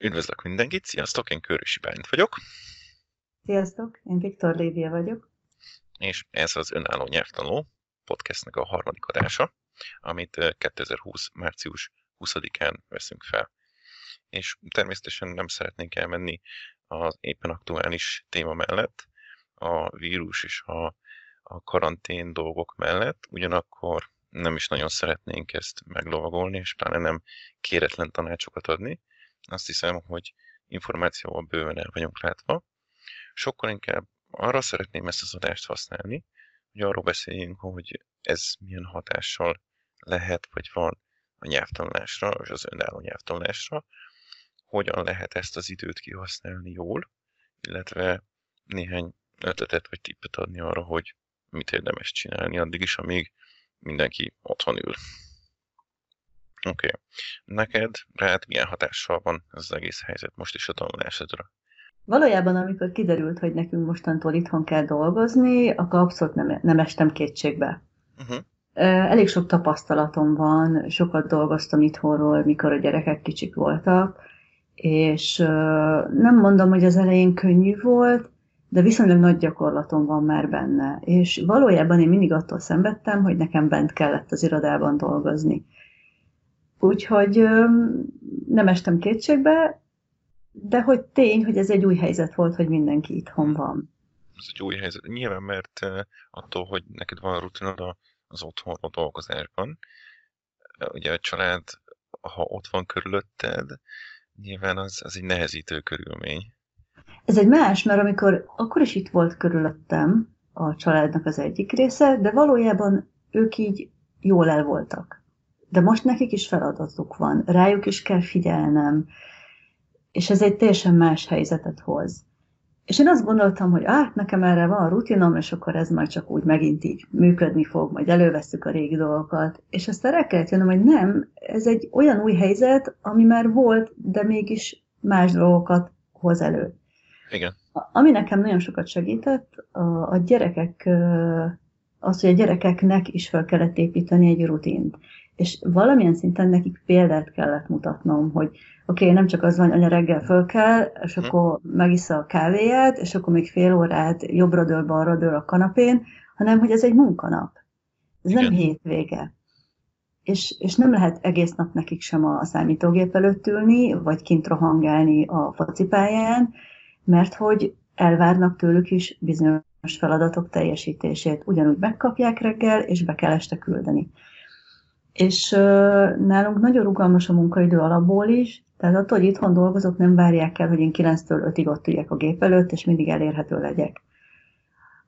Üdvözlök mindenkit, sziasztok, én Körösi Bálint vagyok. Sziasztok, én Viktor Lévia vagyok. És ez az Önálló Nyelvtanuló podcastnek a harmadik adása, amit 2020. március 20-án veszünk fel. És természetesen nem szeretnénk elmenni az éppen aktuális téma mellett, a vírus és a, a karantén dolgok mellett, ugyanakkor nem is nagyon szeretnénk ezt meglovagolni, és pláne nem kéretlen tanácsokat adni. Azt hiszem, hogy információval bőven el vagyunk látva. Sokkal inkább arra szeretném ezt az adást használni, hogy arról beszéljünk, hogy ez milyen hatással lehet, vagy van a nyelvtanulásra, és az önálló nyelvtanulásra, hogyan lehet ezt az időt kihasználni jól, illetve néhány ötletet vagy tippet adni arra, hogy mit érdemes csinálni addig is, amíg mindenki otthon ül. Oké. Okay. Neked, rád milyen hatással van ez az egész helyzet most is a tanulásodra? Valójában, amikor kiderült, hogy nekünk mostantól itthon kell dolgozni, akkor abszolút nem, nem estem kétségbe. Uh-huh. Elég sok tapasztalatom van, sokat dolgoztam itthonról, mikor a gyerekek kicsik voltak, és nem mondom, hogy az elején könnyű volt, de viszonylag nagy gyakorlatom van már benne. És valójában én mindig attól szenvedtem, hogy nekem bent kellett az irodában dolgozni. Úgyhogy nem estem kétségbe, de hogy tény, hogy ez egy új helyzet volt, hogy mindenki itthon van. Ez egy új helyzet. Nyilván, mert attól, hogy neked van rutinod az otthonról dolgozásban, ugye a család, ha ott van körülötted, nyilván az, az egy nehezítő körülmény. Ez egy más, mert amikor akkor is itt volt körülöttem a családnak az egyik része, de valójában ők így jól el voltak. De most nekik is feladatuk van, rájuk is kell figyelnem, és ez egy teljesen más helyzetet hoz. És én azt gondoltam, hogy át nekem erre van rutinom, és akkor ez majd csak úgy megint így működni fog, majd elővesszük a régi dolgokat. És aztán rá kellett jönnöm, hogy nem, ez egy olyan új helyzet, ami már volt, de mégis más dolgokat hoz elő. Igen. Ami nekem nagyon sokat segített, a, a gyerekek, az, hogy a gyerekeknek is fel kellett építeni egy rutint. És valamilyen szinten nekik példát kellett mutatnom, hogy oké, okay, nem csak az van, hogy anya reggel föl kell, és hm. akkor megissza a kávéját, és akkor még fél órát jobbra dől, balra dől a kanapén, hanem hogy ez egy munkanap. Ez Igen. nem hétvége. És, és nem lehet egész nap nekik sem a számítógép előtt ülni, vagy kint rohangálni a focipályán, mert hogy elvárnak tőlük is bizonyos feladatok teljesítését. Ugyanúgy megkapják reggel, és be kell este küldeni. És nálunk nagyon rugalmas a munkaidő alapból is, tehát attól, hogy itthon dolgozok, nem várják el, hogy én 9-től 5-ig ott üljek a gép előtt, és mindig elérhető legyek.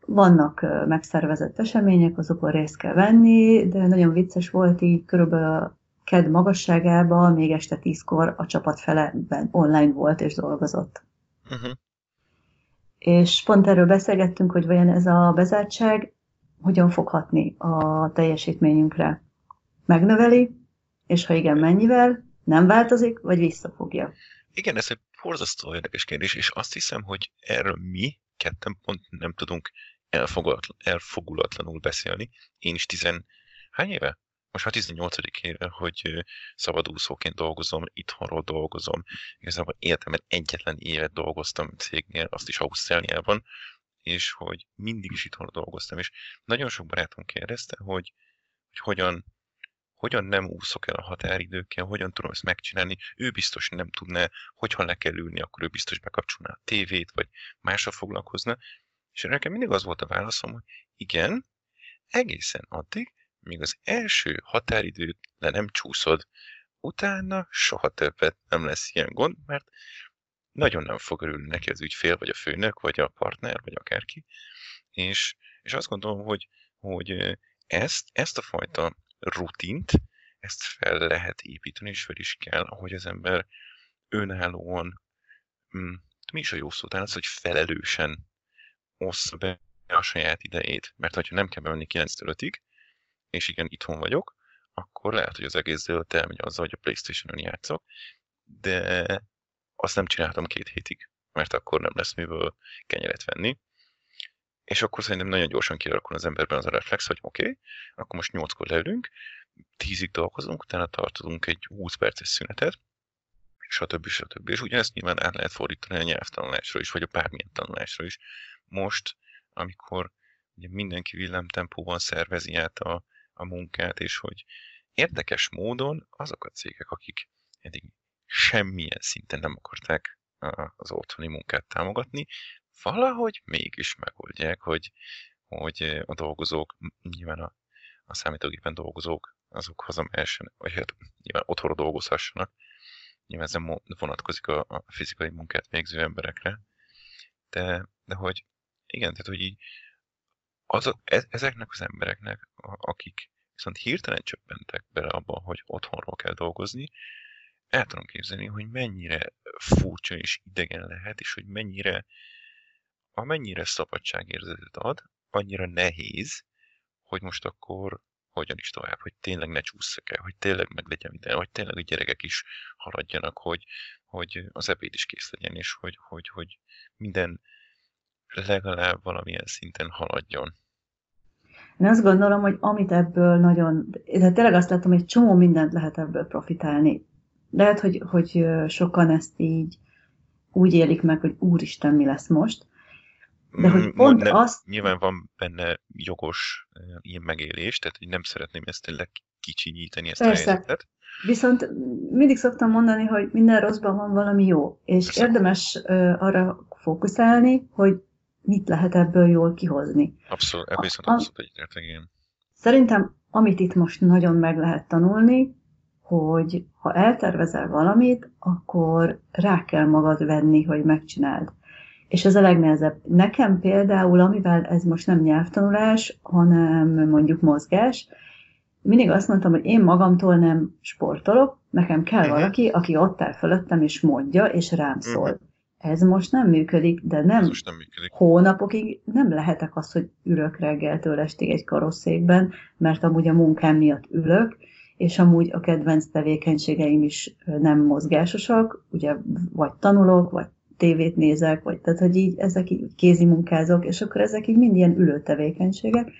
Vannak megszervezett események, azokon részt kell venni, de nagyon vicces volt így körülbelül a KED magasságában, még este 10-kor a csapat fele online volt és dolgozott. Uh-huh és pont erről beszélgettünk, hogy vajon ez a bezártság hogyan fog hatni a teljesítményünkre. Megnöveli, és ha igen, mennyivel, nem változik, vagy visszafogja? Igen, ez egy borzasztó érdekes kérdés, és azt hiszem, hogy erről mi ketten pont nem tudunk elfogulatlanul beszélni. Én is tizen... Hány éve? most már 18. éve, hogy szabadúszóként dolgozom, itthonról dolgozom. Igazából életemben egyetlen évet dolgoztam cégnél, azt is Ausztráliában, és hogy mindig is itthonról dolgoztam, és nagyon sok barátom kérdezte, hogy, hogy hogyan, hogyan nem úszok el a határidőkkel, hogyan tudom ezt megcsinálni. Ő biztos nem tudná, hogyha le kell ülni, akkor ő biztos bekapcsolná a tévét, vagy másra foglalkozna. És nekem mindig az volt a válaszom, hogy igen, egészen addig, míg az első határidőt le nem csúszod, utána soha többet nem lesz ilyen gond, mert nagyon nem fog örülni neki az ügyfél, vagy a főnök, vagy a partner, vagy akárki. És, és azt gondolom, hogy, hogy ezt, ezt a fajta rutint, ezt fel lehet építeni, és fel is kell, ahogy az ember önállóan, mm, mi is a jó szó, talán az, hogy felelősen ossza be a saját idejét. Mert ha nem kell bemenni 9-től 5-ig, és igen, itthon vagyok, akkor lehet, hogy az egész délután elmegy azzal, hogy a Playstation-on játszok, de azt nem csináltam két hétig, mert akkor nem lesz miből kenyeret venni. És akkor szerintem nagyon gyorsan kialakul az emberben az a reflex, hogy oké, okay, akkor most 8-kor leülünk, 10-ig dolgozunk, utána tartunk egy 20 perces szünetet, stb. stb. És ugyanezt nyilván át lehet fordítani a nyelvtanulásra is, vagy a bármilyen tanulásra is. Most, amikor ugye mindenki villámtempóban szervezi át a, a munkát, és hogy érdekes módon azok a cégek, akik eddig semmilyen szinten nem akarták az otthoni munkát támogatni, valahogy mégis megoldják, hogy, hogy a dolgozók, nyilván a, a számítógépen dolgozók, azok hazamehessen, vagy hát nyilván otthonra dolgozhassanak. Nyilván ez vonatkozik a, a fizikai munkát végző emberekre, de, de hogy igen, tehát hogy így az, e, ezeknek az embereknek, akik viszont hirtelen csöppentek bele abba, hogy otthonról kell dolgozni, el tudom képzelni, hogy mennyire furcsa és idegen lehet, és hogy mennyire, amennyire szabadságérzetet ad, annyira nehéz, hogy most akkor hogyan is tovább, hogy tényleg ne csúszszak el, hogy tényleg meg minden, hogy tényleg a gyerekek is haladjanak, hogy, hogy az ebéd is kész legyen, és hogy, hogy, hogy minden legalább valamilyen szinten haladjon. Én azt gondolom, hogy amit ebből nagyon, de tényleg azt látom, hogy csomó mindent lehet ebből profitálni. Lehet, hogy, hogy sokan ezt így úgy élik meg, hogy úristen, mi lesz most. De hogy mm, pont ne, azt... Nyilván van benne jogos ilyen megélés, tehát hogy nem szeretném ezt tényleg kicsinyíteni ezt Persze. a helyzetet. Viszont mindig szoktam mondani, hogy minden rosszban van valami jó, és Persze. érdemes arra fókuszálni, hogy mit lehet ebből jól kihozni. Abszolút, ebből viszont abszolút egyetértek, igen. Szerintem, amit itt most nagyon meg lehet tanulni, hogy ha eltervezel valamit, akkor rá kell magad venni, hogy megcsináld. És ez a legnehezebb. Nekem például, amivel ez most nem nyelvtanulás, hanem mondjuk mozgás, mindig azt mondtam, hogy én magamtól nem sportolok, nekem kell uh-huh. valaki, aki ott áll fölöttem és mondja, és rám mhm. szól. Uh-huh. Ez most nem működik, de nem, most nem működik. hónapokig nem lehetek az, hogy ülök reggeltől estig egy karosszékben, mert amúgy a munkám miatt ülök, és amúgy a kedvenc tevékenységeim is nem mozgásosak, ugye vagy tanulok, vagy tévét nézek, vagy tehát, hogy így ezek így kézi munkázok, és akkor ezek így mind ilyen ülő tevékenységek.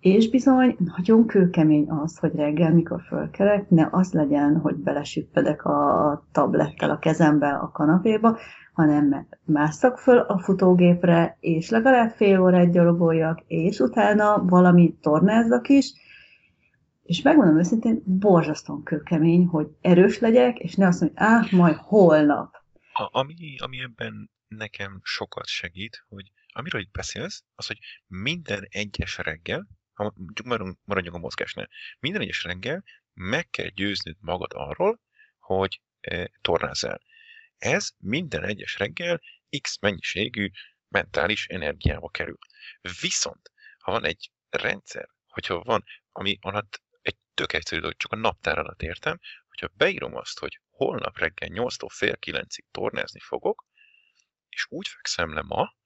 És bizony nagyon kőkemény az, hogy reggel, mikor fölkelek, ne az legyen, hogy belesüppedek a tablettel a kezembe a kanapéba, hanem másszak föl a futógépre, és legalább fél órát gyalogoljak, és utána valami tornázzak is, és megmondom őszintén, borzasztóan kőkemény, hogy erős legyek, és ne azt mondja, áh, majd holnap. A, ami, ami ebben nekem sokat segít, hogy amiről itt beszélsz, az, hogy minden egyes reggel, ha maradjunk a mozgásnál, minden egyes reggel meg kell győznöd magad arról, hogy e, tornázzál. Ez minden egyes reggel x mennyiségű mentális energiába kerül. Viszont, ha van egy rendszer, hogyha van, ami alatt egy tök egyszerű dolog, csak a naptár alatt értem, hogyha beírom azt, hogy holnap reggel 8-tól fél 9-ig tornázni fogok, és úgy fekszem le ma,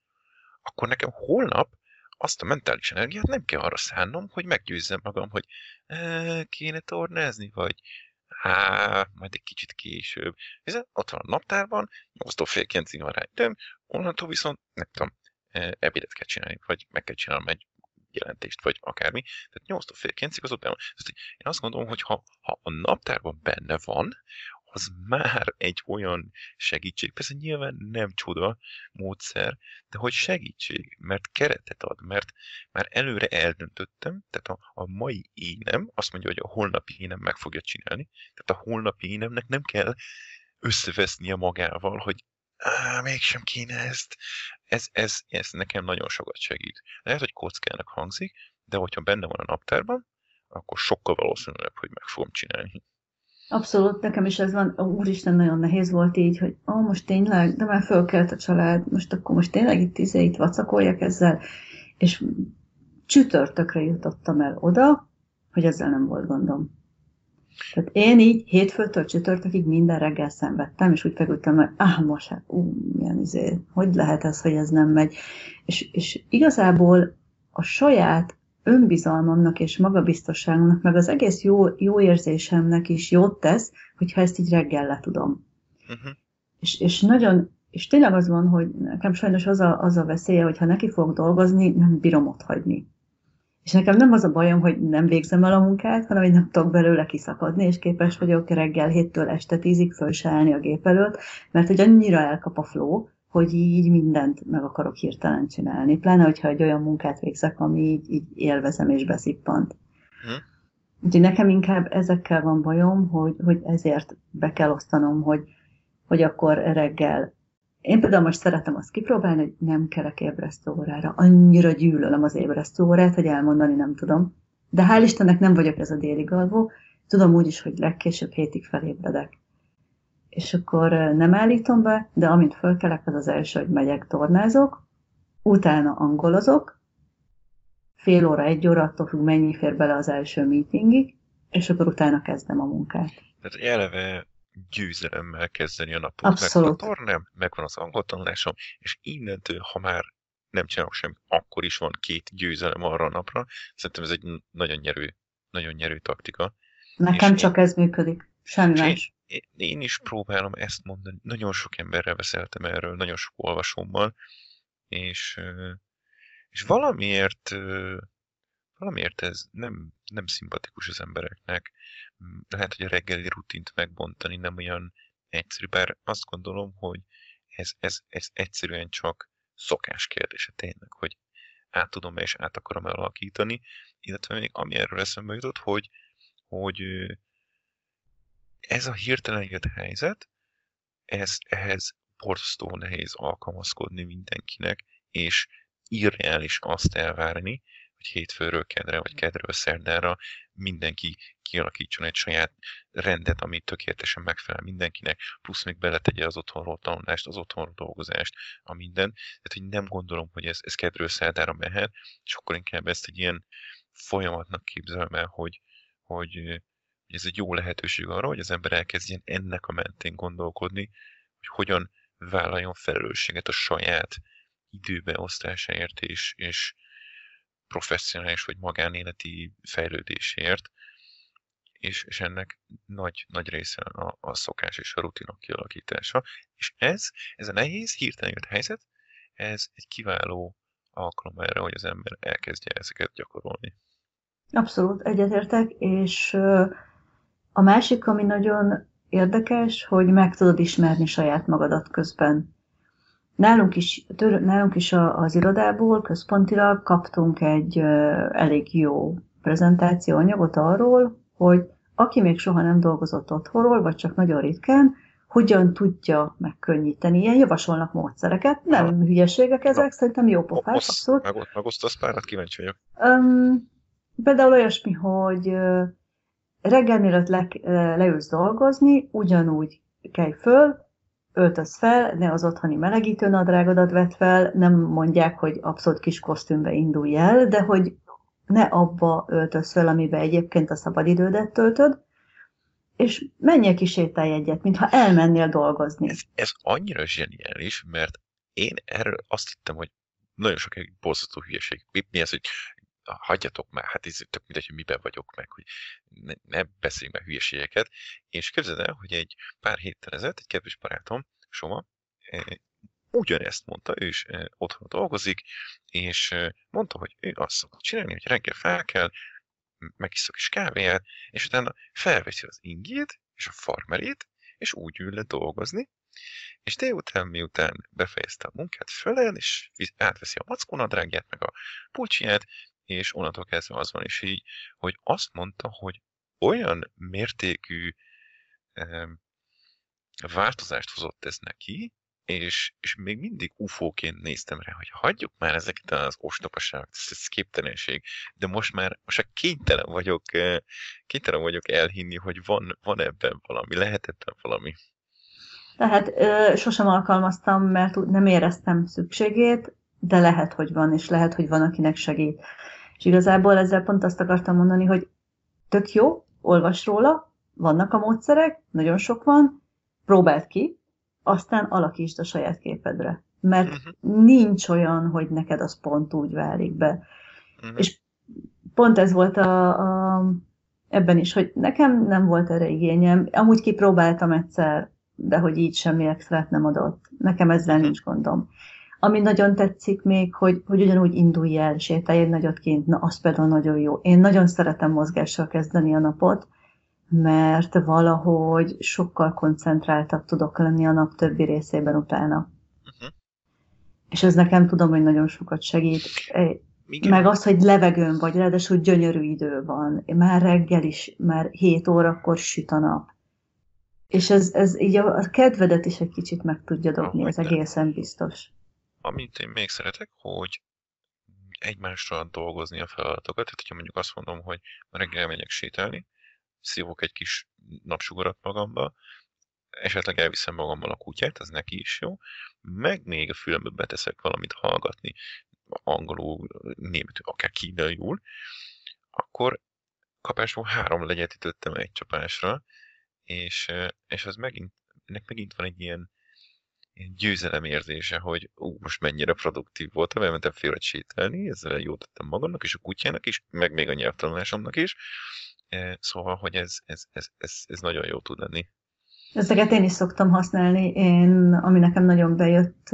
akkor nekem holnap azt a mentális energiát nem kell arra szánnom, hogy meggyőzzem magam, hogy e, kéne tornázni, vagy Há, majd egy kicsit később. Hiszen ott van a naptárban, 8-tól fél 9-ig van rá időm, onnantól viszont, nem tudom, ebédet kell csinálni, vagy meg kell csinálnom egy jelentést, vagy akármi. Tehát 8-tól fél 9-ig az ott benne van. Én azt gondolom, hogy ha, ha a naptárban benne van, az már egy olyan segítség. Persze nyilván nem csoda módszer, de hogy segítség, mert keretet ad, mert már előre eldöntöttem, tehát a, a mai énem azt mondja, hogy a holnapi énem meg fogja csinálni, tehát a holnapi énemnek nem kell összevesznie magával, hogy Á, mégsem kéne ezt. Ez, ez, ez nekem nagyon sokat segít. Lehet, hogy kockának hangzik, de hogyha benne van a naptárban, akkor sokkal valószínűbb, hogy meg fogom csinálni. Abszolút, nekem is ez van, úristen, nagyon nehéz volt így, hogy ó, most tényleg, de már fölkelt a család, most akkor most tényleg itt, izé, itt vacakoljak ezzel, és csütörtökre jutottam el oda, hogy ezzel nem volt gondom. Tehát én így hétfőtől csütörtökig minden reggel szenvedtem, és úgy feküdtem, hogy ah, most hát, ú, milyen izé, hogy lehet ez, hogy ez nem megy. És, és igazából a saját önbizalmamnak és magabiztosságomnak, meg az egész jó, jó érzésemnek is jót tesz, hogyha ezt így reggel le tudom. Uh-huh. És, és nagyon, és tényleg az van, hogy nekem sajnos az a, az a veszélye, hogy ha neki fogok dolgozni, nem bírom ott hagyni. És nekem nem az a bajom, hogy nem végzem el a munkát, hanem hogy nem tudok belőle kiszakadni, és képes vagyok reggel héttől este tízig föl se állni a gép előtt, mert hogy annyira elkap a flow, hogy így mindent meg akarok hirtelen csinálni. Pláne, hogyha egy olyan munkát végzek, ami így, így élvezem és beszippant. Hm. Úgyhogy nekem inkább ezekkel van bajom, hogy, hogy ezért be kell osztanom, hogy, hogy akkor reggel én például most szeretem azt kipróbálni, hogy nem kerek ébresztő órára. Annyira gyűlölöm az ébresztő órát, hogy elmondani nem tudom. De hál' Istennek nem vagyok ez a déli alvó. Tudom úgy is, hogy legkésőbb hétig felébredek. És akkor nem állítom be, de amint fölkelek, az az első, hogy megyek, tornázok, utána angolozok, fél óra, egy óra, attól függ, mennyi fér bele az első meetingig, és akkor utána kezdem a munkát. Tehát eleve győzelemmel kezdeni a napot. Abszolút. Megvan a tornám, megvan az angol tanulásom, és innentől, ha már nem csinálok semmit, akkor is van két győzelem arra a napra. Szerintem ez egy nagyon nyerő, nagyon nyerő taktika. Nekem és csak én, ez működik, semmi más. Én, én is próbálom ezt mondani. Nagyon sok emberrel beszéltem erről, nagyon sok olvasómmal, és, és valamiért valamiért ez nem, nem szimpatikus az embereknek. Mm, lehet, hogy a reggeli rutint megbontani nem olyan egyszerű, bár azt gondolom, hogy ez, ez, ez egyszerűen csak szokás kérdése tényleg, hogy át tudom-e és át akarom alakítani, illetve még ami erről eszembe jutott, hogy, hogy ez a hirtelen jött helyzet, ez, ehhez borzasztó nehéz alkalmazkodni mindenkinek, és irreális azt elvárni, hogy hétfőről kedre, vagy kedről szerdára mindenki kialakítson egy saját rendet, ami tökéletesen megfelel mindenkinek, plusz még beletegye az otthonról tanulást, az otthonról dolgozást, a minden. Tehát, hogy nem gondolom, hogy ez, ez kedről szerdára mehet, és akkor inkább ezt egy ilyen folyamatnak képzelem el, hogy, hogy, ez egy jó lehetőség arra, hogy az ember elkezdjen ennek a mentén gondolkodni, hogy hogyan vállaljon felelősséget a saját időbeosztásáért és, és, professzionális vagy magánéleti fejlődésért, és, és ennek nagy, nagy része a, a szokás és a rutinok kialakítása. És ez, ez a nehéz, hirtelen jött helyzet, ez egy kiváló alkalom erre, hogy az ember elkezdje ezeket gyakorolni. Abszolút egyetértek, és a másik, ami nagyon érdekes, hogy meg tudod ismerni saját magadat közben. Nálunk is, tör, nálunk is az irodából központilag kaptunk egy elég jó prezentációanyagot arról, hogy aki még soha nem dolgozott otthonról, vagy csak nagyon ritkán, hogyan tudja megkönnyíteni. Ilyen javasolnak módszereket, nem ha. hülyeségek ezek, ha. szerintem jó pofák, abszolút. Meg, megosztasz párat, kíváncsi vagyok. Um, például olyasmi, hogy reggel mielőtt le, leülsz dolgozni, ugyanúgy kelj föl, öltöz fel, ne az otthoni melegítő nadrágodat vett fel, nem mondják, hogy abszolút kis kosztümbe indulj el, de hogy ne abba öltöz fel, amiben egyébként a szabadidődet töltöd, és menjél ki sétálj egyet, mintha elmennél dolgozni. Ez, ez annyira zseniális, mert én erről azt hittem, hogy nagyon sok egy borzasztó hülyeség. Mi, mi ez, hogy hagyjatok már, hát ez tök mindegy, hogy miben vagyok meg, hogy ne, ne beszéljünk már hülyeségeket. És képzeld el, hogy egy pár héttel ezelőtt egy kedves barátom, Soma, eh, ugyanezt mondta, ő is eh, otthon dolgozik, és eh, mondta, hogy ő azt szokta csinálni, hogy reggel fel kell, megiszok kis kávéját, és utána felveszi az ingét és a farmerét, és úgy ül le dolgozni, és délután, miután befejezte a munkát, fölel, és átveszi a mackónadrágját, meg a pulcsiját, és onnantól kezdve az van is így, hogy azt mondta, hogy olyan mértékű eh, változást hozott ez neki, és, és még mindig ufóként néztem rá, hogy hagyjuk már ezeket az ostopaságokat, ez, képtelenség, de most már, most már kénytelen vagyok, kénytelen vagyok elhinni, hogy van, van ebben valami, lehet ebben valami. Tehát ö, sosem alkalmaztam, mert nem éreztem szükségét, de lehet, hogy van, és lehet, hogy van, akinek segít. És igazából ezzel pont azt akartam mondani, hogy tök jó, olvas róla, vannak a módszerek, nagyon sok van, próbáld ki, aztán alakítsd a saját képedre. Mert uh-huh. nincs olyan, hogy neked az pont úgy válik be. Uh-huh. És pont ez volt a, a, ebben is, hogy nekem nem volt erre igényem. Amúgy kipróbáltam egyszer, de hogy így semmi extrát nem adott. Nekem ezzel uh-huh. nincs gondom. Ami nagyon tetszik még, hogy, hogy ugyanúgy indulj el, sétálj egy nagyot kint, na az például nagyon jó. Én nagyon szeretem mozgással kezdeni a napot, mert valahogy sokkal koncentráltabb tudok lenni a nap többi részében utána. Uh-huh. És ez nekem tudom, hogy nagyon sokat segít. Igen. Meg az, hogy levegőn vagy, ráadásul gyönyörű idő van. Már reggel is, már 7 órakor süt a nap. És ez, ez így a, a kedvedet is egy kicsit meg tudja dobni, oh, ez egészen biztos. Amit én még szeretek, hogy egymásra dolgozni a feladatokat. Tehát, hogyha mondjuk azt mondom, hogy reggel megyek sétálni, szívok egy kis napsugarat magamba, esetleg elviszem magammal a kutyát, az neki is jó, meg még a fülembe beteszek valamit hallgatni, angolul, németül, akár kínaiul, akkor kapásból három legyet ütöttem egy csapásra, és, és az megint, ennek megint van egy ilyen győzelem érzése, hogy ú, most mennyire produktív voltam, elmentem félre sétálni, ezzel jót tettem magamnak, és a kutyának is, meg még a nyelvtanulásomnak is, Szóval, hogy ez, ez, ez, ez, ez nagyon jó tud lenni. Ezeket én is szoktam használni. Én, ami nekem nagyon bejött,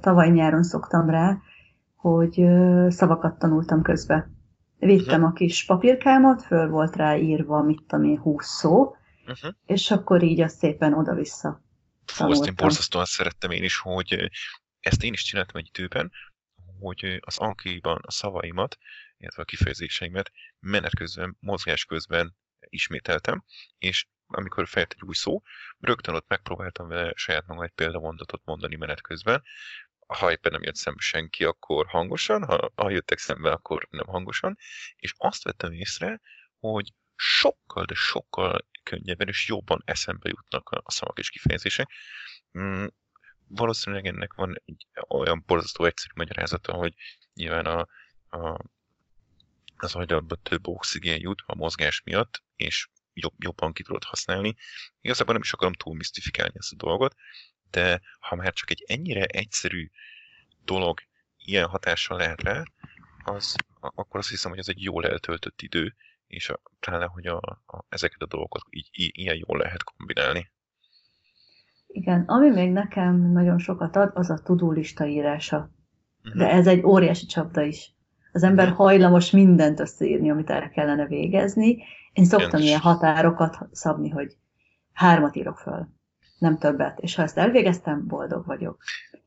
tavaly nyáron szoktam rá, hogy szavakat tanultam közbe. Vittem uh-huh. a kis papírkámat, föl volt rá írva, mit tudom én, húsz szó, uh-huh. és akkor így azt szépen oda-vissza Én borzasztóan szerettem én is, hogy ezt én is csináltam egy időben, hogy az ankiban a szavaimat illetve a kifejezéseimet menet közben, mozgás közben ismételtem, és amikor fejött egy új szó, rögtön ott megpróbáltam vele saját magam egy példamondatot mondani menet közben. Ha éppen nem jött szembe senki, akkor hangosan, ha, ha jöttek szembe, akkor nem hangosan, és azt vettem észre, hogy sokkal, de sokkal könnyebben és jobban eszembe jutnak a szavak és kifejezések. Mm, valószínűleg ennek van egy olyan borzasztó egyszerű magyarázata, hogy nyilván a, a az agyadba több oxigén jut a mozgás miatt, és jobb, jobban ki tudod használni. Igazából nem is akarom túl misztifikálni ezt a dolgot, de ha már csak egy ennyire egyszerű dolog ilyen hatással lehet rá, az, akkor azt hiszem, hogy ez egy jól eltöltött idő, és a, pláne, hogy a, a, ezeket a dolgokat így, így, ilyen jól lehet kombinálni. Igen, ami még nekem nagyon sokat ad, az a tudólista írása. De mhm. ez egy óriási csapda is. Az ember hajlamos mindent összeírni, amit el kellene végezni. Én szoktam ilyen határokat szabni, hogy hármat írok föl, nem többet. És ha ezt elvégeztem, boldog vagyok.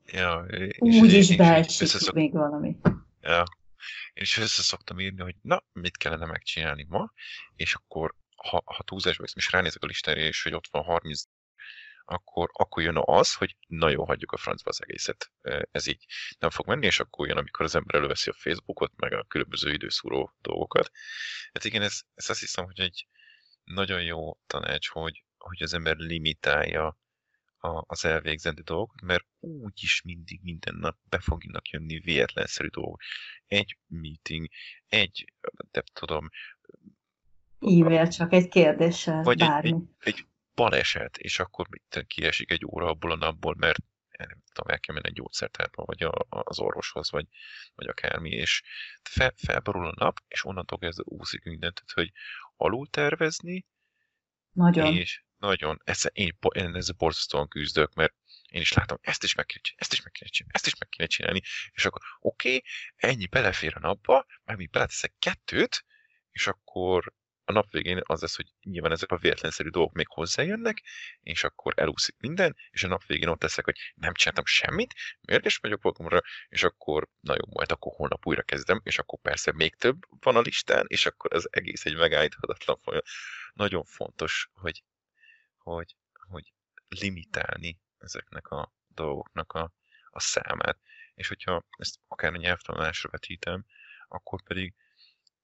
Ja, Úgy is beesik még valami. Ja. Én is össze szoktam írni, hogy na, mit kellene megcsinálni ma, és akkor ha, ha túlzásba és ránézek a listára, és hogy ott van 30 akkor, akkor jön az, hogy na jó, hagyjuk a francba az egészet. Ez így nem fog menni, és akkor jön, amikor az ember előveszi a Facebookot, meg a különböző időszúró dolgokat. Hát igen, ez, ez azt hiszem, hogy egy nagyon jó tanács, hogy, hogy az ember limitálja a, az elvégzendő dolgokat, mert úgyis mindig minden nap be fognak jönni véletlenszerű dolgok. Egy meeting, egy, nem tudom, E-mail csak egy kérdéssel, vagy bármi. Egy, egy, egy baleset, és akkor mit kiesik egy óra abból a napból, mert eh, nem tudom, el kell menni egy gyógyszertárba, vagy a, az orvoshoz, vagy, vagy akármi, és fel, felborul a nap, és onnantól kezdve úszik mindent, tehát, hogy alul tervezni, nagyon. és nagyon, ez, én, én ezzel borzasztóan küzdök, mert én is látom, ezt is meg kéne csinálni, ezt is meg kéne csinálni, ezt is meg kéne csinálni, és akkor oké, okay, ennyi belefér a napba, meg még beleteszek kettőt, és akkor a nap végén az lesz, hogy nyilván ezek a véletlenszerű dolgok még hozzájönnek, és akkor elúszik minden, és a nap végén ott leszek, hogy nem csináltam semmit, mérges vagyok magamra, és akkor na jó, majd akkor holnap újra kezdem, és akkor persze még több van a listán, és akkor ez egész egy megállíthatatlan folyamat. Nagyon fontos, hogy, hogy, hogy limitálni ezeknek a dolgoknak a, a számát. És hogyha ezt akár a nyelvtanulásra vetítem, akkor pedig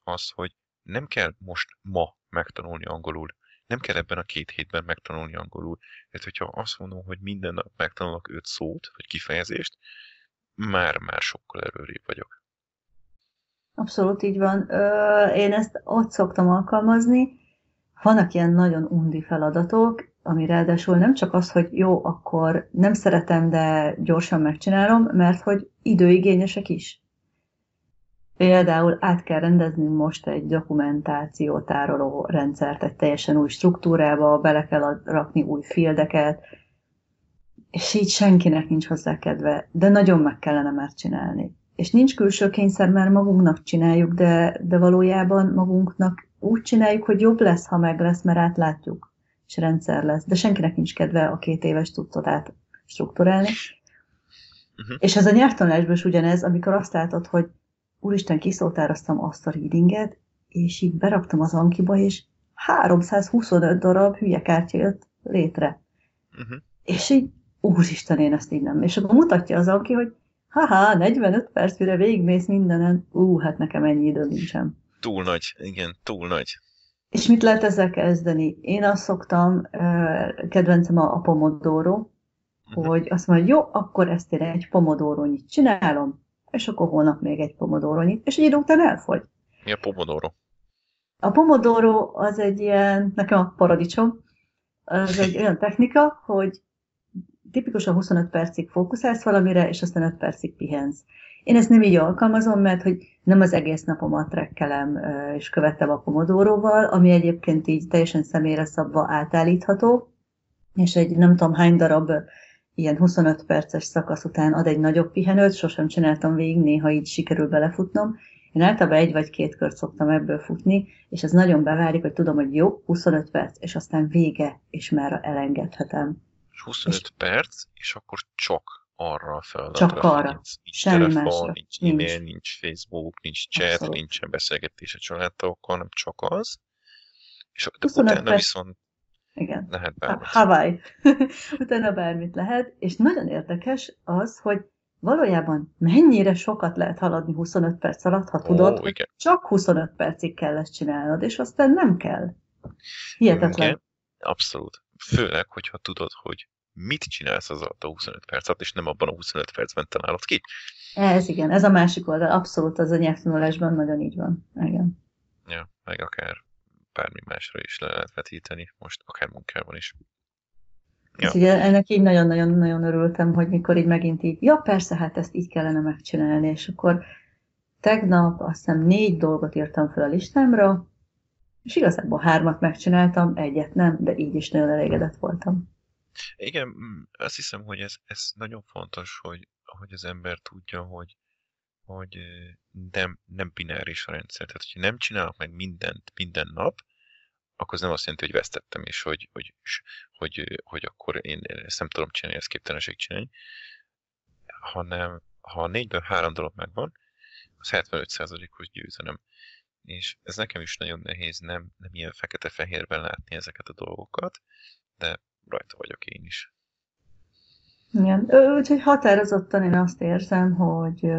az, hogy nem kell most ma megtanulni angolul, nem kell ebben a két hétben megtanulni angolul. Tehát, hogyha azt mondom, hogy minden nap megtanulok öt szót, vagy kifejezést, már-már sokkal erőrébb vagyok. Abszolút így van. Én ezt ott szoktam alkalmazni. Vannak ilyen nagyon undi feladatok, ami ráadásul nem csak az, hogy jó, akkor nem szeretem, de gyorsan megcsinálom, mert hogy időigényesek is. Például át kell rendeznünk most egy dokumentáció tároló rendszert egy teljesen új struktúrába, bele kell rakni új fieldeket. és így senkinek nincs hozzá kedve, de nagyon meg kellene már csinálni. És nincs külső kényszer, mert magunknak csináljuk, de, de valójában magunknak úgy csináljuk, hogy jobb lesz, ha meg lesz, mert átlátjuk, és rendszer lesz. De senkinek nincs kedve a két éves tudtodát strukturálni. Uh-huh. És ez a nyelvtanulásban is ugyanez, amikor azt látod, hogy úristen, kiszótároztam azt a readinget, és így beraktam az Ankiba, és 325 darab hülye kártya jött létre. Uh-huh. És így, úristen, én ezt így nem. És akkor mutatja az Anki, hogy haha, 45 perc, mire végigmész mindenen, ú, hát nekem ennyi idő nincsen. Túl nagy, igen, túl nagy. És mit lehet ezzel kezdeni? Én azt szoktam, kedvencem a, a Pomodoro, uh-huh. hogy azt mondja, jó, akkor ezt én egy pomodórónyit csinálom, és akkor holnap még egy pomodórónyit, és egy idő után elfogy. Mi a pomodoro? A pomodoro az egy ilyen, nekem a paradicsom, az egy olyan technika, hogy tipikusan 25 percig fókuszálsz valamire, és aztán 5 percig pihensz. Én ezt nem így alkalmazom, mert hogy nem az egész napomat trekkelem és követtem a pomodóróval, ami egyébként így teljesen személyre szabva átállítható, és egy nem tudom hány darab ilyen 25 perces szakasz után ad egy nagyobb pihenőt, sosem csináltam végig, néha így sikerül belefutnom. Én általában egy vagy két kört szoktam ebből futni, és ez nagyon beválik, hogy tudom, hogy jó, 25 perc, és aztán vége, és már elengedhetem. 25 és perc, és akkor csak arra a feladatra. Csak arra. Nincs, nincs Semmi telefon, másra. nincs e-mail, nincs. nincs Facebook, nincs chat, Abszolút. nincsen beszélgetés a családtagokkal, hanem csak az. És utána perc. viszont igen. Lehet bármit. Hawaii. Utána bármit lehet, és nagyon érdekes az, hogy valójában mennyire sokat lehet haladni 25 perc alatt, ha tudod, Ó, igen. csak 25 percig kell ezt csinálnod, és aztán nem kell. Hihetetlen. Igen, abszolút. Főleg, hogyha tudod, hogy mit csinálsz az alatt a 25 perc alatt, és nem abban a 25 percben találod ki. Ez igen, ez a másik oldal. Abszolút az a nyelvtanulásban nagyon így van. Igen. Ja, meg akár bármi másra is le lehet vetíteni, most akár munkában is. Ja. Ugye ennek így nagyon-nagyon-nagyon örültem, hogy mikor így megint így, ja persze, hát ezt így kellene megcsinálni, és akkor tegnap azt hiszem négy dolgot írtam fel a listámra, és igazából hármat megcsináltam, egyet nem, de így is nagyon elégedett voltam. Igen, mm, azt hiszem, hogy ez, ez nagyon fontos, hogy, hogy az ember tudja, hogy, hogy nem, nem bináris a rendszer. Tehát, hogyha nem csinálok meg mindent minden nap, akkor az nem azt jelenti, hogy vesztettem, és hogy, hogy, hogy, hogy akkor én ezt nem tudom csinálni, ezt képtelenség csinálni, hanem ha négyből három dolog megvan, az 75%-os győzelem. És ez nekem is nagyon nehéz nem, nem ilyen fekete-fehérben látni ezeket a dolgokat, de rajta vagyok én is. Igen, úgyhogy határozottan én azt érzem, hogy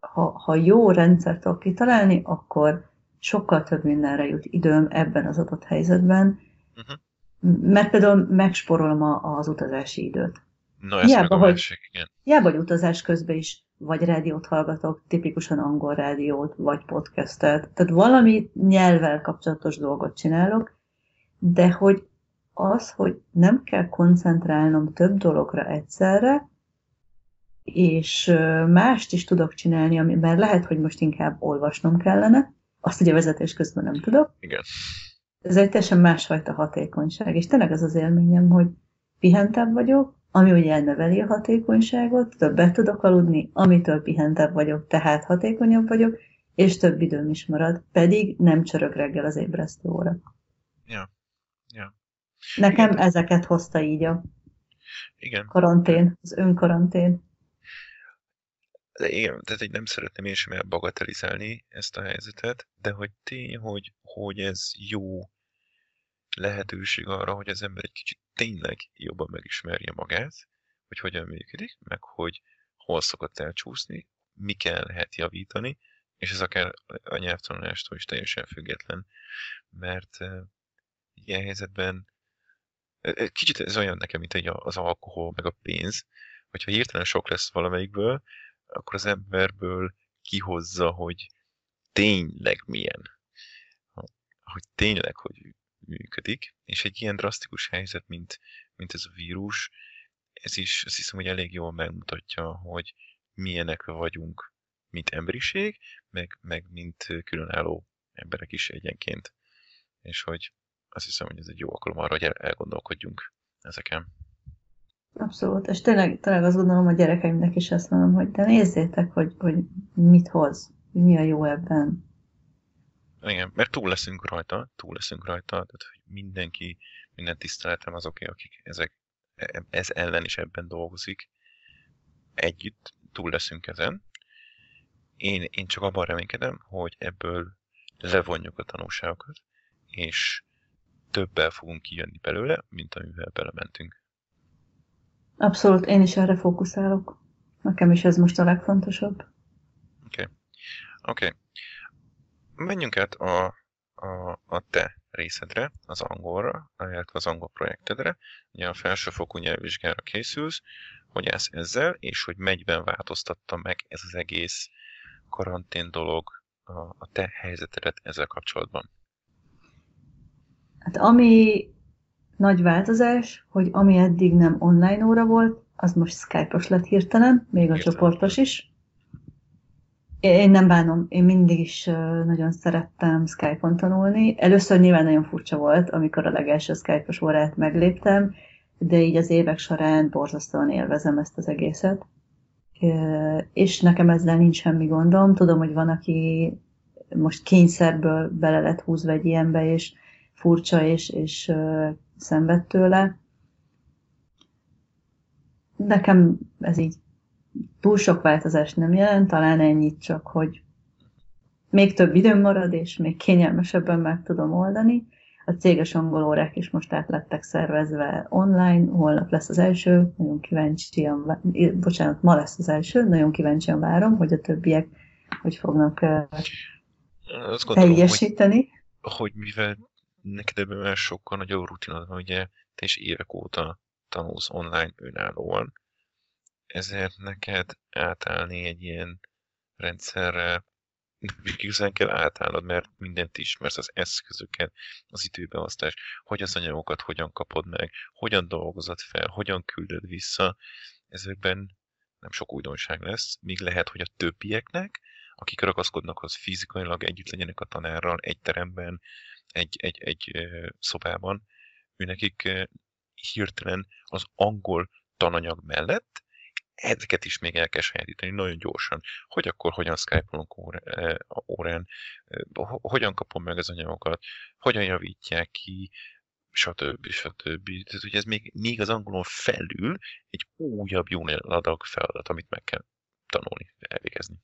ha, ha jó rendszert tudok kitalálni, akkor sokkal több mindenre jut időm ebben az adott helyzetben, uh-huh. mert például megsporolom az utazási időt. Na, ez hiába, meg a másik, igen. Hiába, hogy utazás közben is vagy rádiót hallgatok, tipikusan angol rádiót, vagy podcastet, tehát valami nyelvvel kapcsolatos dolgot csinálok, de hogy az, hogy nem kell koncentrálnom több dologra egyszerre, és mást is tudok csinálni, amiben lehet, hogy most inkább olvasnom kellene, azt ugye vezetés közben nem tudok. Igen. Ez egy teljesen másfajta hatékonyság, és tényleg az az élményem, hogy pihentebb vagyok, ami ugye elneveli a hatékonyságot, többet tudok aludni, amitől pihentebb vagyok, tehát hatékonyabb vagyok, és több időm is marad, pedig nem csörög reggel az ébresztő óra. Ja, ja. Nekem Igen. ezeket hozta így a Igen. karantén, az önkarantén. De igen, tehát egy nem szeretném én sem elbagatelizálni ezt a helyzetet, de hogy tény, hogy, hogy ez jó lehetőség arra, hogy az ember egy kicsit tényleg jobban megismerje magát, hogy hogyan működik, meg hogy hol szokott elcsúszni, mi kell lehet javítani, és ez akár a nyelvtanulástól is teljesen független, mert ilyen helyzetben kicsit ez olyan nekem, mint egy az alkohol, meg a pénz, hogyha hirtelen sok lesz valamelyikből, akkor az emberből kihozza, hogy tényleg milyen. Hogy tényleg, hogy működik. És egy ilyen drasztikus helyzet, mint, mint ez a vírus, ez is azt hiszem, hogy elég jól megmutatja, hogy milyenek vagyunk, mint emberiség, meg, meg mint különálló emberek is egyenként. És hogy azt hiszem, hogy ez egy jó alkalom arra, hogy elgondolkodjunk ezeken. Abszolút, és tényleg, tényleg azt gondolom a gyerekeimnek is ezt mondom, hogy de nézzétek, hogy, hogy mit hoz, hogy mi a jó ebben. Igen, mert túl leszünk rajta, túl leszünk rajta, tehát hogy mindenki, minden tiszteletem azoké, akik ezek, ez ellen is ebben dolgozik, együtt túl leszünk ezen. Én, én csak abban reménykedem, hogy ebből levonjuk a tanulságokat, és többel fogunk kijönni belőle, mint amivel belementünk. Abszolút, én is erre fókuszálok. Nekem is ez most a legfontosabb. Oké. Okay. Oké. Okay. Menjünk át a, a, a te részedre, az angolra, illetve az angol projektedre. Ugye a felsőfokú nyelvvizsgára készülsz, hogy ez ezzel, és hogy megyben változtatta meg ez az egész karantén dolog a, a te helyzetedet ezzel kapcsolatban. Hát ami nagy változás, hogy ami eddig nem online óra volt, az most Skype-os lett hirtelen, még a Értem. csoportos is. Én nem bánom, én mindig is nagyon szerettem Skype-on tanulni. Először nyilván nagyon furcsa volt, amikor a legelső Skype-os órát megléptem, de így az évek során borzasztóan élvezem ezt az egészet. És nekem ezzel nincs semmi gondom. Tudom, hogy van, aki most kényszerből bele lett húzva egy ilyenbe, és furcsa, és, és szenved tőle. Nekem ez így túl sok változást nem jelent, talán ennyit csak, hogy még több időm marad, és még kényelmesebben meg tudom oldani. A céges angol órák is most át lettek szervezve online, holnap lesz az első, nagyon kíváncsian, bocsánat, ma lesz az első, nagyon kíváncsian várom, hogy a többiek hogy fognak teljesíteni. Hogy, hogy mivel neked ebben sokkal nagyobb rutinod van, ugye? Te is évek óta tanulsz online önállóan, ezért neked átállni egy ilyen rendszerre igazán kell átállnod, mert mindent ismersz, az eszközöket, az időbeosztás, hogy az anyagokat hogyan kapod meg, hogyan dolgozod fel, hogyan küldöd vissza, ezekben nem sok újdonság lesz, míg lehet, hogy a többieknek, akik ragaszkodnak, az fizikailag együtt legyenek a tanárral egy teremben, egy, egy, egy szobában, ő nekik hirtelen az angol tananyag mellett ezeket is még el kell sajátítani nagyon gyorsan. Hogy akkor hogyan Skype-olunk órán, hogyan kapom meg az anyagokat, hogyan javítják ki, stb. stb. Tehát ugye ez még, még az angolon felül egy újabb jó adag feladat, amit meg kell tanulni, elvégezni.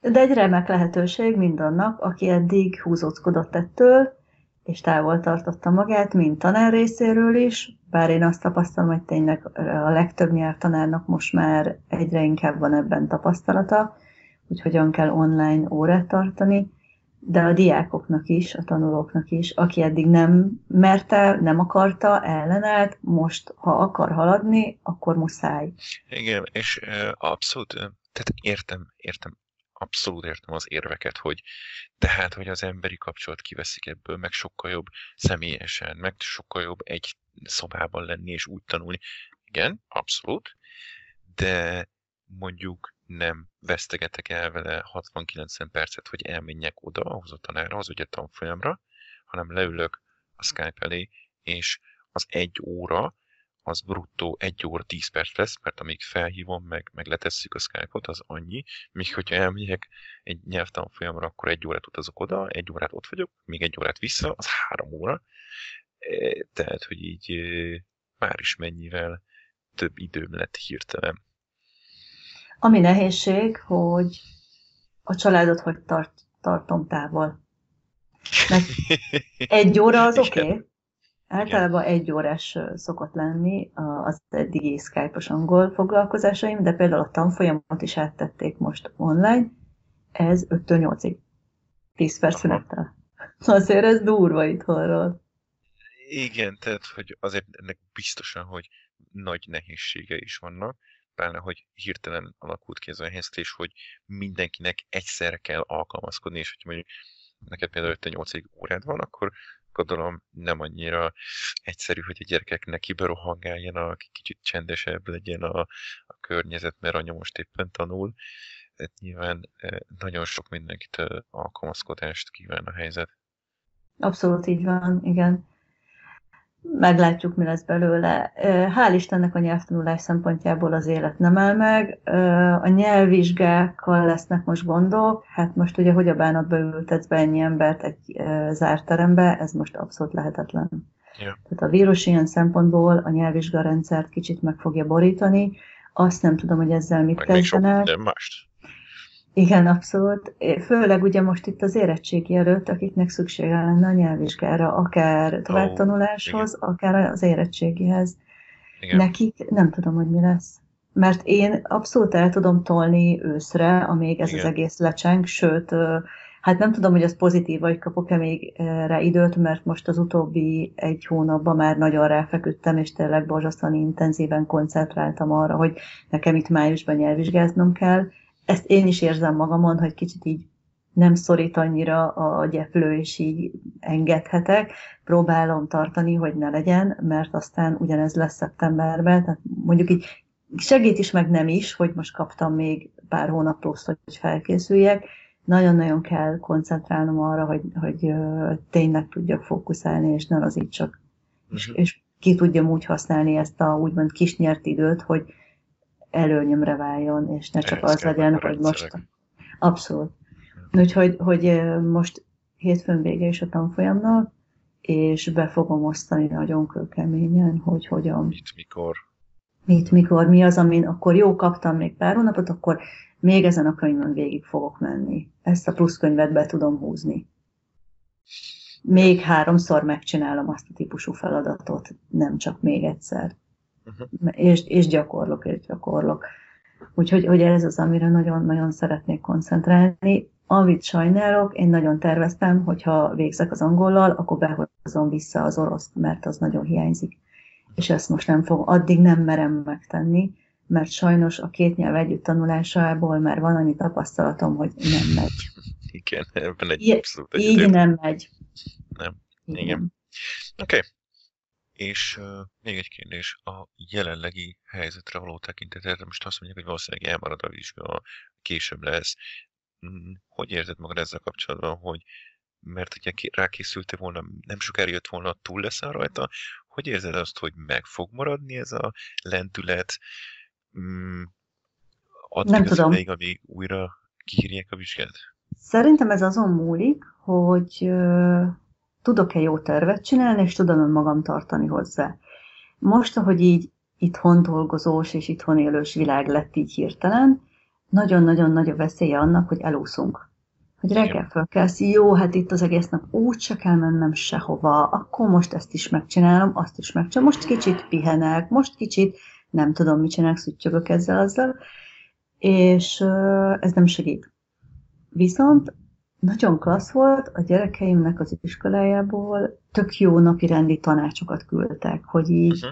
De egy remek lehetőség mindannak, aki eddig húzóckodott ettől, és távol tartotta magát, mint tanár részéről is, bár én azt tapasztalom, hogy tényleg a legtöbb nyelvtanárnak most már egyre inkább van ebben tapasztalata, hogy hogyan kell online órát tartani, de a diákoknak is, a tanulóknak is, aki eddig nem merte, nem akarta, ellenállt, most, ha akar haladni, akkor muszáj. Igen, és abszolút, tehát értem, értem abszolút értem az érveket, hogy tehát, hogy az emberi kapcsolat kiveszik ebből, meg sokkal jobb személyesen, meg sokkal jobb egy szobában lenni és úgy tanulni. Igen, abszolút, de mondjuk nem vesztegetek el vele 60-90 percet, hogy elmenjek oda, ahhoz a tanárhoz, vagy a tanfolyamra, hanem leülök a Skype elé, és az egy óra, az bruttó 1 óra 10 perc lesz, mert amíg felhívom, meg, meg letesszük a Skype-ot, az annyi, míg hogyha elmegyek egy nyelvtanfolyamra, akkor egy órát utazok oda, egy órát ott vagyok, még egy órát vissza, az három óra. E, tehát, hogy így e, már is mennyivel több időm lett hirtelen. Ami nehézség, hogy a családot hogy tart, tartom távol. Mert egy óra az oké, okay, Általában egy órás szokott lenni az eddigi Skype-os angol foglalkozásaim, de például a tanfolyamot is áttették most online, ez 5-től 8-ig. 10 perc szünettel. Azért ez durva itthonról. Igen, tehát hogy azért ennek biztosan, hogy nagy nehézsége is vannak, pláne, hogy hirtelen alakult ki ez a helyzet, és hogy mindenkinek egyszerre kell alkalmazkodni, és hogy mondjuk neked például 5-8 órád van, akkor gondolom nem annyira egyszerű, hogy a gyerekek neki berohangáljanak, kicsit csendesebb legyen a, a környezet, mert anya most éppen tanul. Tehát nyilván e, nagyon sok mindenkit e, alkalmazkodást kíván a helyzet. Abszolút így van, igen. Meglátjuk, mi lesz belőle. Hál' Istennek a nyelvtanulás szempontjából az élet nem áll meg. A nyelvvizsgákkal lesznek most gondok. Hát most ugye, hogy a bánatba ültetsz be ennyi embert egy zárt terembe, ez most abszolút lehetetlen. Ja. Tehát a vírus ilyen szempontból a nyelvvizsgarendszert kicsit meg fogja borítani. Azt nem tudom, hogy ezzel mit kezdenek. De mást. Igen, abszolút. Főleg ugye most itt az érettségi előtt, akiknek szüksége lenne a nyelvvizsgára, akár továbbtanuláshoz, oh, akár az érettségihez. Igen. Nekik nem tudom, hogy mi lesz. Mert én abszolút el tudom tolni őszre, amíg ez Igen. az egész lecseng, sőt, hát nem tudom, hogy az pozitív, vagy kapok-e még rá időt, mert most az utóbbi egy hónapban már nagyon ráfeküdtem, és tényleg borzasztóan intenzíven koncentráltam arra, hogy nekem itt májusban nyelvvizsgáznom kell, ezt én is érzem magamon, hogy kicsit így nem szorít annyira a gyeplő, és így engedhetek. Próbálom tartani, hogy ne legyen, mert aztán ugyanez lesz szeptemberben. Tehát mondjuk így segít is, meg nem is, hogy most kaptam még pár hónap plusz, hogy felkészüljek. Nagyon-nagyon kell koncentrálnom arra, hogy, hogy tényleg tudjak fókuszálni, és nem az így csak. Uh-huh. És, és ki tudjam úgy használni ezt a úgymond kis nyert időt, hogy előnyömre váljon, és ne csak Ehhez az legyen, hogy most... Abszolút. Úgyhogy hogy most hétfőn vége is a tanfolyamnak, és be fogom osztani nagyon kőkeményen, hogy hogyan... Mit, mikor? Mit, mikor, mi az, amin akkor jó, kaptam még pár hónapot, akkor még ezen a könyvön végig fogok menni. Ezt a pluszkönyvet be tudom húzni. Még háromszor megcsinálom azt a típusú feladatot, nem csak még egyszer uh-huh. és, és gyakorlok, és gyakorlok. Úgyhogy hogy ez az, amire nagyon-nagyon szeretnék koncentrálni. Amit sajnálok, én nagyon terveztem, hogyha végzek az angollal, akkor behozom vissza az oroszt, mert az nagyon hiányzik. És ezt most nem fog, addig nem merem megtenni, mert sajnos a két nyelv együtt tanulásából már van annyi tapasztalatom, hogy nem megy. Igen, ebben egy abszolút Így nem megy. Nem, igen. igen. Oké, okay. És uh, még egy kérdés, a jelenlegi helyzetre való tekintetet, most azt mondják, hogy valószínűleg elmarad a vizsga, később lesz. Mm, hogy érzed magad ezzel kapcsolatban, hogy mert ugye rákészültél volna, nem sokára jött volna, túl leszel rajta, hogy érzed azt, hogy meg fog maradni ez a lendület, mm, addig nem az tudom. ideig, amíg újra kiírják a vizsgát? Szerintem ez azon múlik, hogy tudok-e jó tervet csinálni, és tudom önmagam tartani hozzá. Most, ahogy így itthon dolgozós és itthon élős világ lett így hirtelen, nagyon-nagyon nagy a veszélye annak, hogy elúszunk. Hogy reggel fölkelsz, jó, hát itt az egész nap úgy se kell mennem sehova, akkor most ezt is megcsinálom, azt is megcsinálom, most kicsit pihenek, most kicsit nem tudom, mit csinálok, szüttyögök ezzel, azzal, és ez nem segít. Viszont nagyon klassz volt, a gyerekeimnek az iskolájából tök jó napi rendi tanácsokat küldtek, hogy így uh-huh.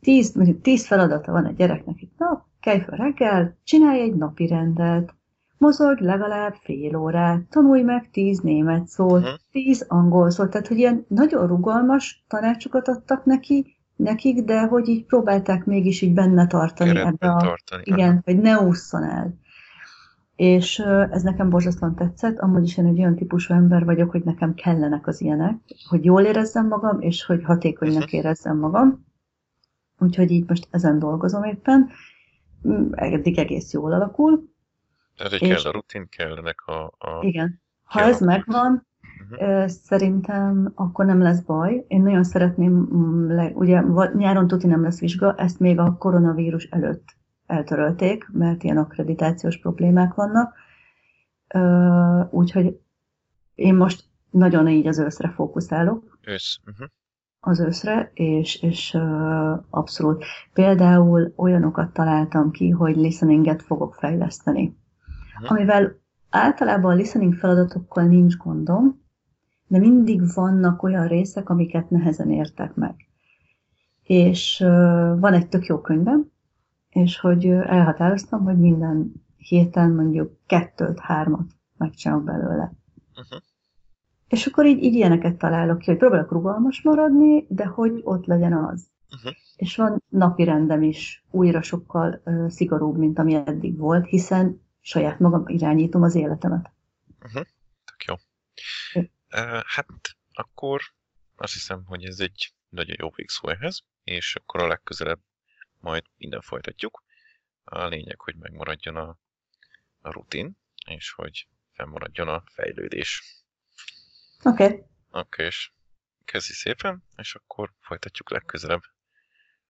tíz, mondjuk tíz feladata van a gyereknek itt nap, kelj fel reggel, csinálj egy napi rendet, mozog legalább fél órát, tanulj meg tíz német szót, uh-huh. tíz angol szót, tehát hogy ilyen nagyon rugalmas tanácsokat adtak neki, nekik, de hogy így próbálták mégis így benne tartani ebbe a... Tartani. Igen, hogy ne ússzon el. És ez nekem borzasztóan tetszett, amúgy is én egy olyan típusú ember vagyok, hogy nekem kellenek az ilyenek, hogy jól érezzem magam, és hogy hatékonynak mhm. érezzem magam. Úgyhogy így most ezen dolgozom éppen. Mm, eddig egész jól alakul. Tehát, hogy és... kell a rutin, kellenek a... a... Igen. Ha ez megvan, uh-huh. szerintem akkor nem lesz baj. Én nagyon szeretném, mm, ugye nyáron tuti nem lesz vizsga, ezt még a koronavírus előtt eltörölték, mert ilyen akkreditációs problémák vannak. Úgyhogy én most nagyon így az őszre fókuszálok. Ősz. Uh-huh. Az őszre, és, és abszolút. Például olyanokat találtam ki, hogy listeninget fogok fejleszteni. Uh-huh. Amivel általában a listening feladatokkal nincs gondom, de mindig vannak olyan részek, amiket nehezen értek meg. És van egy tök jó könyvem, és hogy elhatároztam, hogy minden héten mondjuk kettőt, hármat megcsinálok belőle. Uh-huh. És akkor így, így ilyeneket találok ki, hogy próbálok rugalmas maradni, de hogy ott legyen az. Uh-huh. És van napi rendem is újra sokkal uh, szigorúbb, mint ami eddig volt, hiszen saját magam irányítom az életemet. Uh-huh. Tök jó. Uh, hát akkor azt hiszem, hogy ez egy nagyon jó végszó ehhez, és akkor a legközelebb majd minden folytatjuk. A lényeg, hogy megmaradjon a, a rutin, és hogy fennmaradjon a fejlődés. Oké. Okay. Oké, okay, és kezdi szépen, és akkor folytatjuk legközelebb.